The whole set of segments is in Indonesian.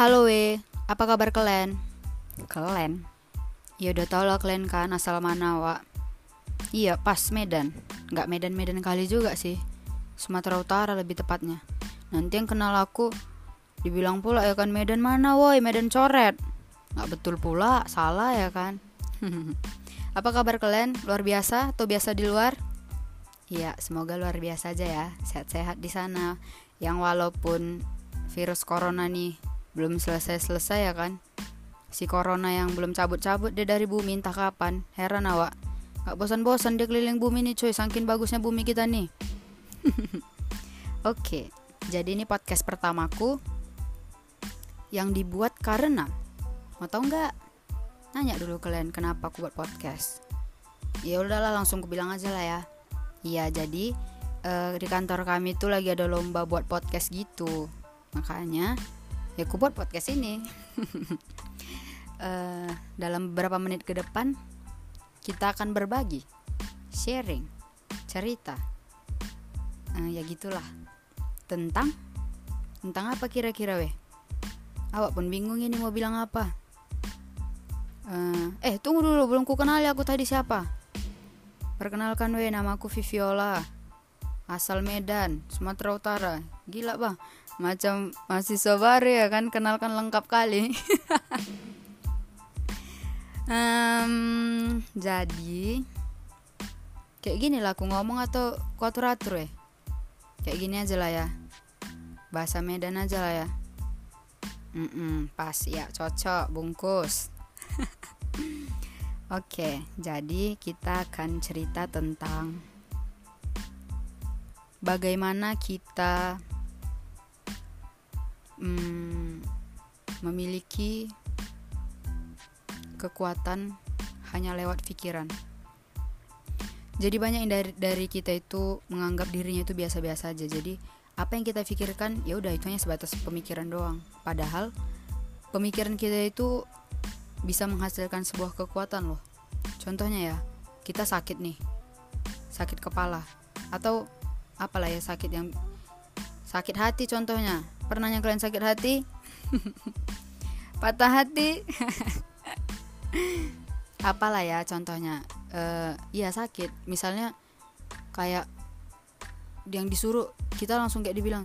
Halo we, apa kabar kalian? Kalian? Ya udah tau lah kalian kan asal mana wak Iya pas Medan Gak Medan-Medan kali juga sih Sumatera Utara lebih tepatnya Nanti yang kenal aku Dibilang pula ya kan Medan mana woi Medan coret Gak betul pula salah ya kan Apa kabar kalian? Luar biasa atau biasa di luar? Iya, semoga luar biasa aja ya. Sehat-sehat di sana. Yang walaupun virus corona nih belum selesai-selesai ya kan. Si corona yang belum cabut-cabut dia dari bumi entah kapan. Heran awak. Gak bosan-bosan dia keliling bumi nih cuy, saking bagusnya bumi kita nih. Oke, jadi ini podcast pertamaku yang dibuat karena mau tau nggak? Nanya dulu kalian kenapa aku buat podcast. Ya udahlah langsung aku bilang aja lah ya. Iya, jadi uh, di kantor kami tuh lagi ada lomba buat podcast gitu. Makanya ya aku buat podcast ini. uh, dalam beberapa menit ke depan kita akan berbagi, sharing, cerita. Uh, ya gitulah. Tentang tentang apa kira-kira weh? Awak pun bingung ini mau bilang apa. Uh, eh tunggu dulu belum ku kenal ya aku tadi siapa. Perkenalkan we, namaku Viviola. Asal Medan, Sumatera Utara. Gila bang, macam mahasiswa baru ya kan, kenalkan lengkap kali. um, jadi, kayak gini lah aku ngomong atau aku atur-atur ya? Kayak gini aja lah ya. Bahasa Medan aja lah ya. Mm -mm, pas ya, cocok, bungkus. Oke, jadi kita akan cerita tentang bagaimana kita hmm, memiliki kekuatan hanya lewat pikiran. Jadi banyak yang dari, dari kita itu menganggap dirinya itu biasa-biasa aja. Jadi apa yang kita pikirkan ya udah itu hanya sebatas pemikiran doang. Padahal pemikiran kita itu bisa menghasilkan sebuah kekuatan loh. Contohnya ya, kita sakit nih, sakit kepala, atau apalah ya sakit yang sakit hati contohnya. Pernahnya kalian sakit hati? Patah hati? apalah ya contohnya? Uh, iya sakit. Misalnya kayak yang disuruh kita langsung kayak dibilang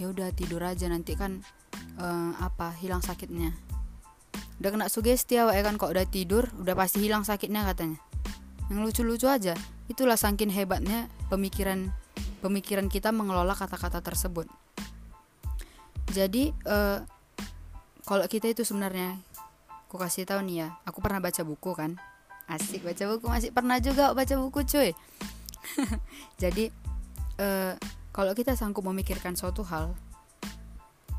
ya udah tidur aja nanti kan uh, apa hilang sakitnya udah kena sugesti awak ya kan kok udah tidur udah pasti hilang sakitnya katanya yang lucu-lucu aja itulah saking hebatnya pemikiran pemikiran kita mengelola kata-kata tersebut jadi uh, kalau kita itu sebenarnya aku kasih tahu nih ya aku pernah baca buku kan? Asik baca buku masih pernah juga baca buku cuy. Jadi uh, kalau kita sanggup memikirkan suatu hal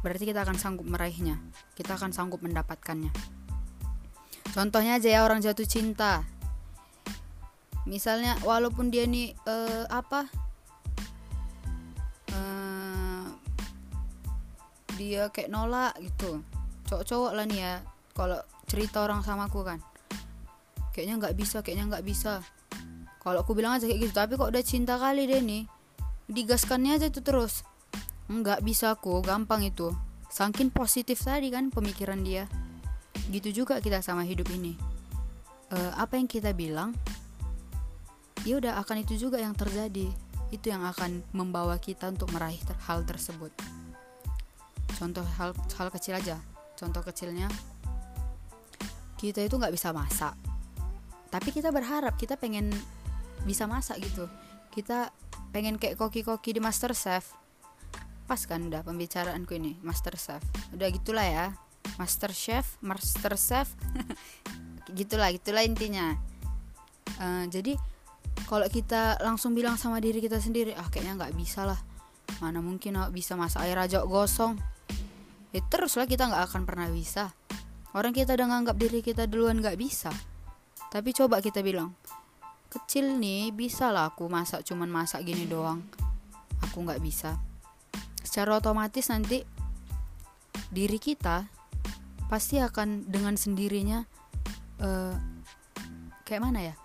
berarti kita akan sanggup meraihnya kita akan sanggup mendapatkannya. Contohnya aja ya orang jatuh cinta. Misalnya walaupun dia nih uh, apa dia kayak nolak gitu. Cowok-cowok lah nih ya kalau cerita orang sama aku kan. Kayaknya nggak bisa kayaknya nggak bisa. Kalau aku bilang aja kayak gitu tapi kok udah cinta kali deh nih. Digaskannya aja tuh terus. Nggak bisa aku gampang itu. Saking positif tadi kan pemikiran dia. Gitu juga kita sama hidup ini. E, apa yang kita bilang ya udah akan itu juga yang terjadi. Itu yang akan membawa kita untuk meraih hal tersebut contoh hal hal kecil aja. Contoh kecilnya kita itu nggak bisa masak. Tapi kita berharap kita pengen bisa masak gitu. Kita pengen kayak koki-koki di Master Chef pas kan udah pembicaraanku ini Master Chef udah gitulah ya. Master Chef Master Chef gitulah gitulah intinya. Uh, jadi kalau kita langsung bilang sama diri kita sendiri ah kayaknya nggak bisa lah. Mana mungkin aku bisa masak air aja gosong ya terus lah kita nggak akan pernah bisa. Orang kita udah nganggap diri kita duluan nggak bisa. Tapi coba kita bilang kecil nih bisa lah aku masak cuman masak gini doang. Aku nggak bisa. Secara otomatis nanti diri kita pasti akan dengan sendirinya uh, kayak mana ya?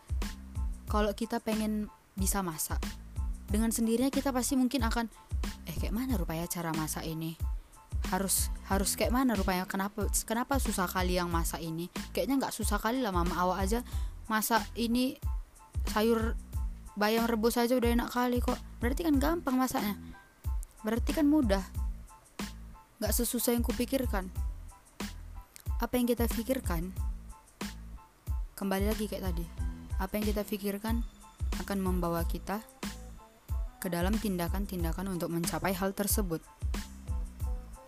Kalau kita pengen bisa masak dengan sendirinya kita pasti mungkin akan eh kayak mana rupanya cara masak ini harus harus kayak mana rupanya? Kenapa kenapa susah kali yang masak ini? Kayaknya nggak susah kali lah mama awak aja masak ini sayur bayam rebus aja udah enak kali kok. Berarti kan gampang masaknya. Berarti kan mudah. Nggak sesusah yang kupikirkan. Apa yang kita pikirkan kembali lagi kayak tadi apa yang kita pikirkan akan membawa kita ke dalam tindakan-tindakan untuk mencapai hal tersebut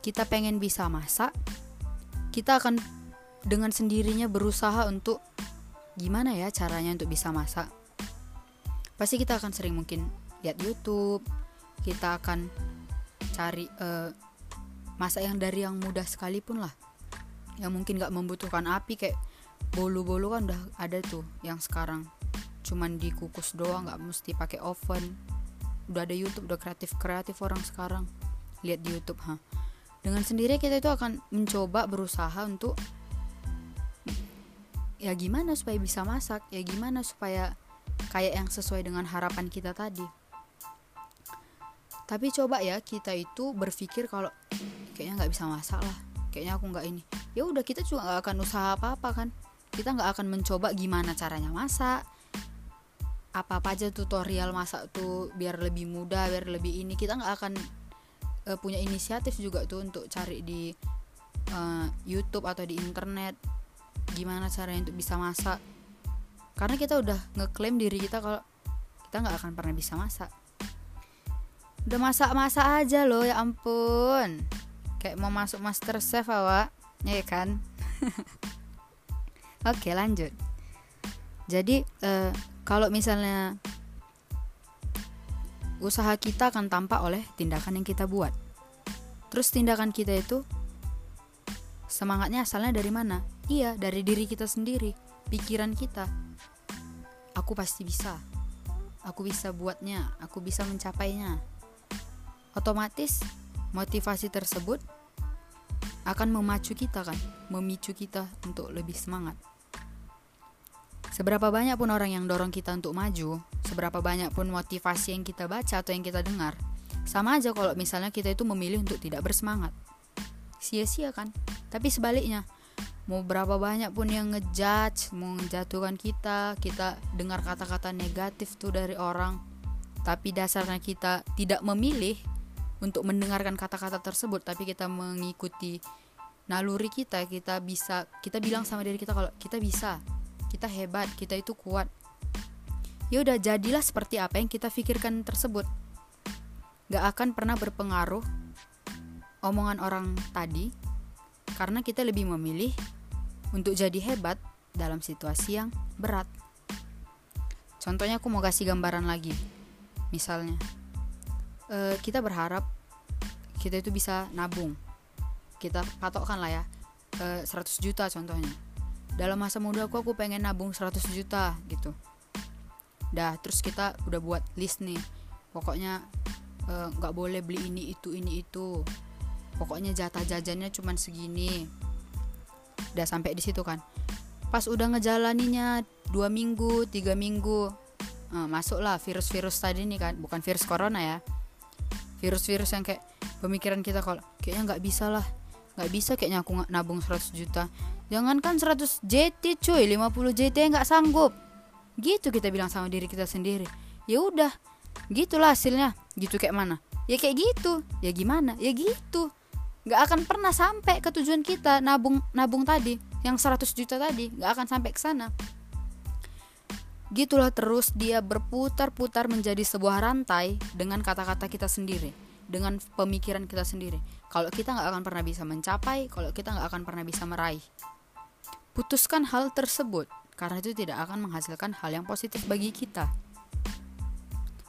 kita pengen bisa masak, kita akan dengan sendirinya berusaha untuk gimana ya caranya untuk bisa masak. Pasti kita akan sering mungkin lihat YouTube, kita akan cari uh, masak yang dari yang mudah sekalipun lah. Yang mungkin gak membutuhkan api kayak bolu-bolu kan udah ada tuh yang sekarang cuman dikukus doang nggak mesti pakai oven udah ada YouTube udah kreatif kreatif orang sekarang lihat di YouTube ha dengan sendiri kita itu akan mencoba berusaha untuk ya gimana supaya bisa masak ya gimana supaya kayak yang sesuai dengan harapan kita tadi. Tapi coba ya kita itu berpikir kalau kayaknya nggak bisa masak lah kayaknya aku nggak ini. Ya udah kita juga nggak akan usaha apa apa kan. Kita nggak akan mencoba gimana caranya masak. Apa apa aja tutorial masak tuh biar lebih mudah biar lebih ini. Kita nggak akan uh, punya inisiatif juga tuh untuk cari di uh, YouTube atau di internet gimana caranya untuk bisa masak. Karena kita udah ngeklaim diri kita kalau kita nggak akan pernah bisa masak. Udah masak-masak aja loh ya ampun. Kayak mau masuk master chef awak ya kan? Oke lanjut. Jadi uh, kalau misalnya usaha kita akan tampak oleh tindakan yang kita buat. Terus tindakan kita itu semangatnya asalnya dari mana? Iya, dari diri kita sendiri, pikiran kita. Aku pasti bisa. Aku bisa buatnya, aku bisa mencapainya. Otomatis motivasi tersebut akan memacu kita kan, memicu kita untuk lebih semangat. Seberapa banyak pun orang yang dorong kita untuk maju, seberapa banyak pun motivasi yang kita baca atau yang kita dengar, sama aja kalau misalnya kita itu memilih untuk tidak bersemangat. Sia-sia kan? Tapi sebaliknya, mau berapa banyak pun yang ngejudge, mau menjatuhkan kita, kita dengar kata-kata negatif tuh dari orang, tapi dasarnya kita tidak memilih untuk mendengarkan kata-kata tersebut, tapi kita mengikuti naluri kita, kita bisa, kita bilang sama diri kita kalau kita bisa, kita hebat, kita itu kuat. Ya udah jadilah seperti apa yang kita pikirkan tersebut. Gak akan pernah berpengaruh omongan orang tadi karena kita lebih memilih untuk jadi hebat dalam situasi yang berat. Contohnya aku mau kasih gambaran lagi. Misalnya, uh, kita berharap kita itu bisa nabung. Kita patokkan lah ya, uh, 100 juta contohnya dalam masa muda aku aku pengen nabung 100 juta gitu. Dah terus kita udah buat list nih. Pokoknya eh, nggak uh, boleh beli ini itu ini itu. Pokoknya jatah jajannya cuman segini. Udah sampai di situ kan. Pas udah ngejalaninya dua minggu tiga minggu uh, masuklah virus-virus tadi nih kan. Bukan virus corona ya. Virus-virus yang kayak pemikiran kita kalau kayaknya nggak bisa lah nggak bisa kayaknya aku nabung 100 juta Jangankan 100 JT cuy, 50 JT nggak sanggup. Gitu kita bilang sama diri kita sendiri. Ya udah, gitulah hasilnya. Gitu kayak mana? Ya kayak gitu. Ya gimana? Ya gitu. Nggak akan pernah sampai ke tujuan kita nabung nabung tadi, yang 100 juta tadi, nggak akan sampai ke sana. Gitulah terus dia berputar-putar menjadi sebuah rantai dengan kata-kata kita sendiri, dengan pemikiran kita sendiri. Kalau kita nggak akan pernah bisa mencapai, kalau kita nggak akan pernah bisa meraih. Putuskan hal tersebut, karena itu tidak akan menghasilkan hal yang positif bagi kita.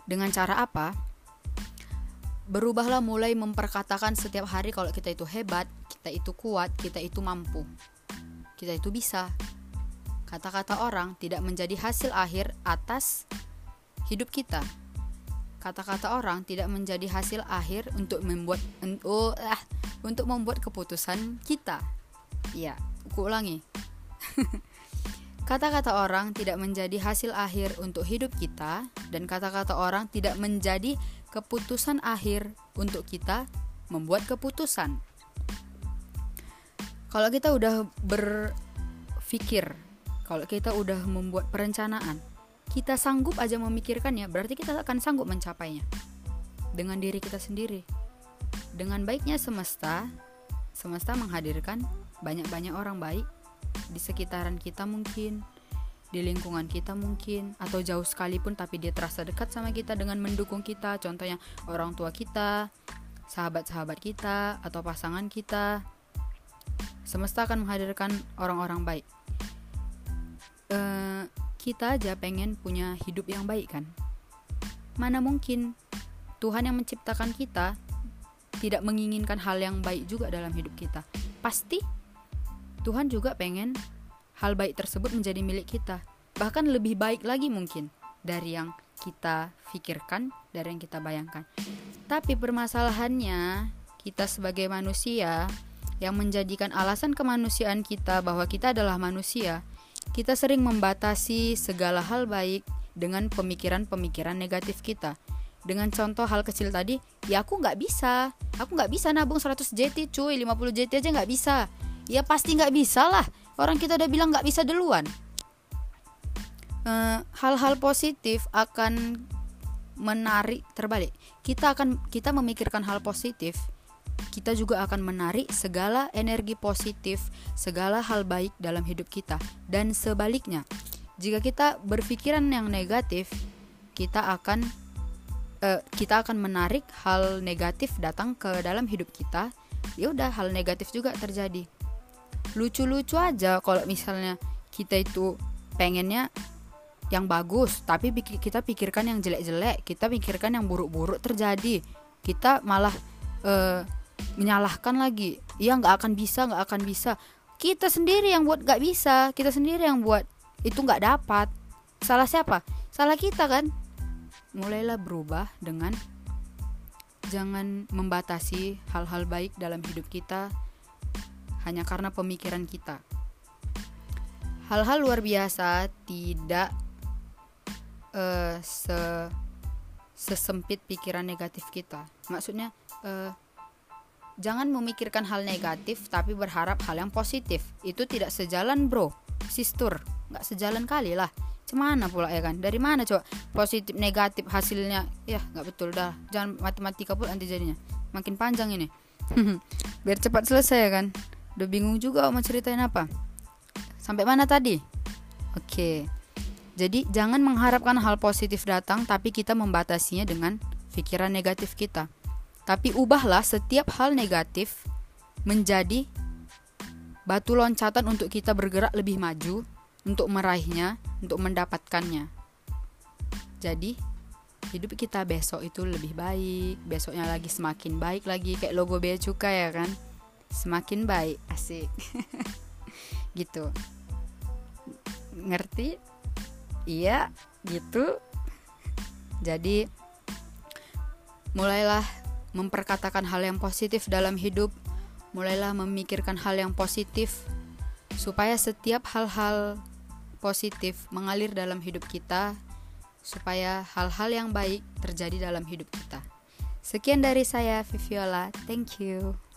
Dengan cara apa? Berubahlah mulai memperkatakan setiap hari kalau kita itu hebat, kita itu kuat, kita itu mampu. Kita itu bisa. Kata-kata orang tidak menjadi hasil akhir atas hidup kita. Kata-kata orang tidak menjadi hasil akhir untuk membuat ah, untuk membuat keputusan kita. Ya, aku ulangi. Kata-kata orang tidak menjadi hasil akhir untuk hidup kita, dan kata-kata orang tidak menjadi keputusan akhir untuk kita membuat keputusan. kalau kita udah berpikir kalau kita udah membuat perencanaan kita sanggup aja memikirkannya berarti kita akan sanggup mencapainya. Dengan diri kita sendiri. Dengan baiknya semesta semesta menghadirkan banyak-banyak orang baik di sekitaran kita mungkin di lingkungan kita mungkin atau jauh sekalipun tapi dia terasa dekat sama kita dengan mendukung kita. Contohnya orang tua kita sahabat-sahabat kita atau pasangan kita. Semesta akan menghadirkan orang-orang baik. Uh, kita aja pengen punya hidup yang baik kan mana mungkin Tuhan yang menciptakan kita tidak menginginkan hal yang baik juga dalam hidup kita pasti Tuhan juga pengen hal baik tersebut menjadi milik kita. Bahkan lebih baik lagi mungkin dari yang kita pikirkan, dari yang kita bayangkan. Tapi permasalahannya, kita sebagai manusia yang menjadikan alasan kemanusiaan kita bahwa kita adalah manusia, kita sering membatasi segala hal baik dengan pemikiran-pemikiran negatif kita. Dengan contoh hal kecil tadi, ya aku nggak bisa, aku nggak bisa nabung 100 JT cuy, 50 JT aja nggak bisa. Ya pasti nggak bisa lah, orang kita udah bilang nggak bisa duluan. Eh, hal-hal uh, positif akan menarik terbalik. Kita akan kita memikirkan hal positif kita juga akan menarik segala energi positif segala hal baik dalam hidup kita. Dan sebaliknya jika kita berpikiran yang negatif kita akan uh, kita akan menarik hal negatif datang ke dalam hidup kita. Ya udah hal negatif juga terjadi. Lucu-lucu aja kalau misalnya kita itu pengennya yang bagus tapi kita pikirkan yang jelek-jelek kita pikirkan yang buruk-buruk terjadi. Kita malah uh, menyalahkan lagi. Ya nggak akan bisa nggak akan bisa. Kita sendiri yang buat nggak bisa. Kita sendiri yang buat itu nggak dapat. Salah siapa? Salah kita kan? Mulailah berubah dengan jangan membatasi hal-hal baik dalam hidup kita hanya karena pemikiran kita. Hal-hal luar biasa tidak uh, se sesempit pikiran negatif kita. Maksudnya uh, jangan memikirkan hal negatif tapi berharap hal yang positif. Itu tidak sejalan, Bro. Sister, nggak sejalan kali lah. Cemana pula ya kan? Dari mana coba positif negatif hasilnya? Ya nggak betul dah. Jangan matematika pun nanti jadinya. Makin panjang ini. Biar cepat selesai ya kan. Udah bingung juga mau ceritain apa? Sampai mana tadi? Oke. Jadi jangan mengharapkan hal positif datang tapi kita membatasinya dengan pikiran negatif kita. Tapi ubahlah setiap hal negatif menjadi batu loncatan untuk kita bergerak lebih maju, untuk meraihnya, untuk mendapatkannya. Jadi, hidup kita besok itu lebih baik, besoknya lagi semakin baik lagi kayak logo bea cukai ya kan? Semakin baik asik. Gitu. Ngerti? Iya gitu. Jadi mulailah memperkatakan hal yang positif dalam hidup mulailah memikirkan hal yang positif supaya setiap hal-hal positif mengalir dalam hidup kita supaya hal-hal yang baik terjadi dalam hidup kita. Sekian dari saya Viviola. Thank you.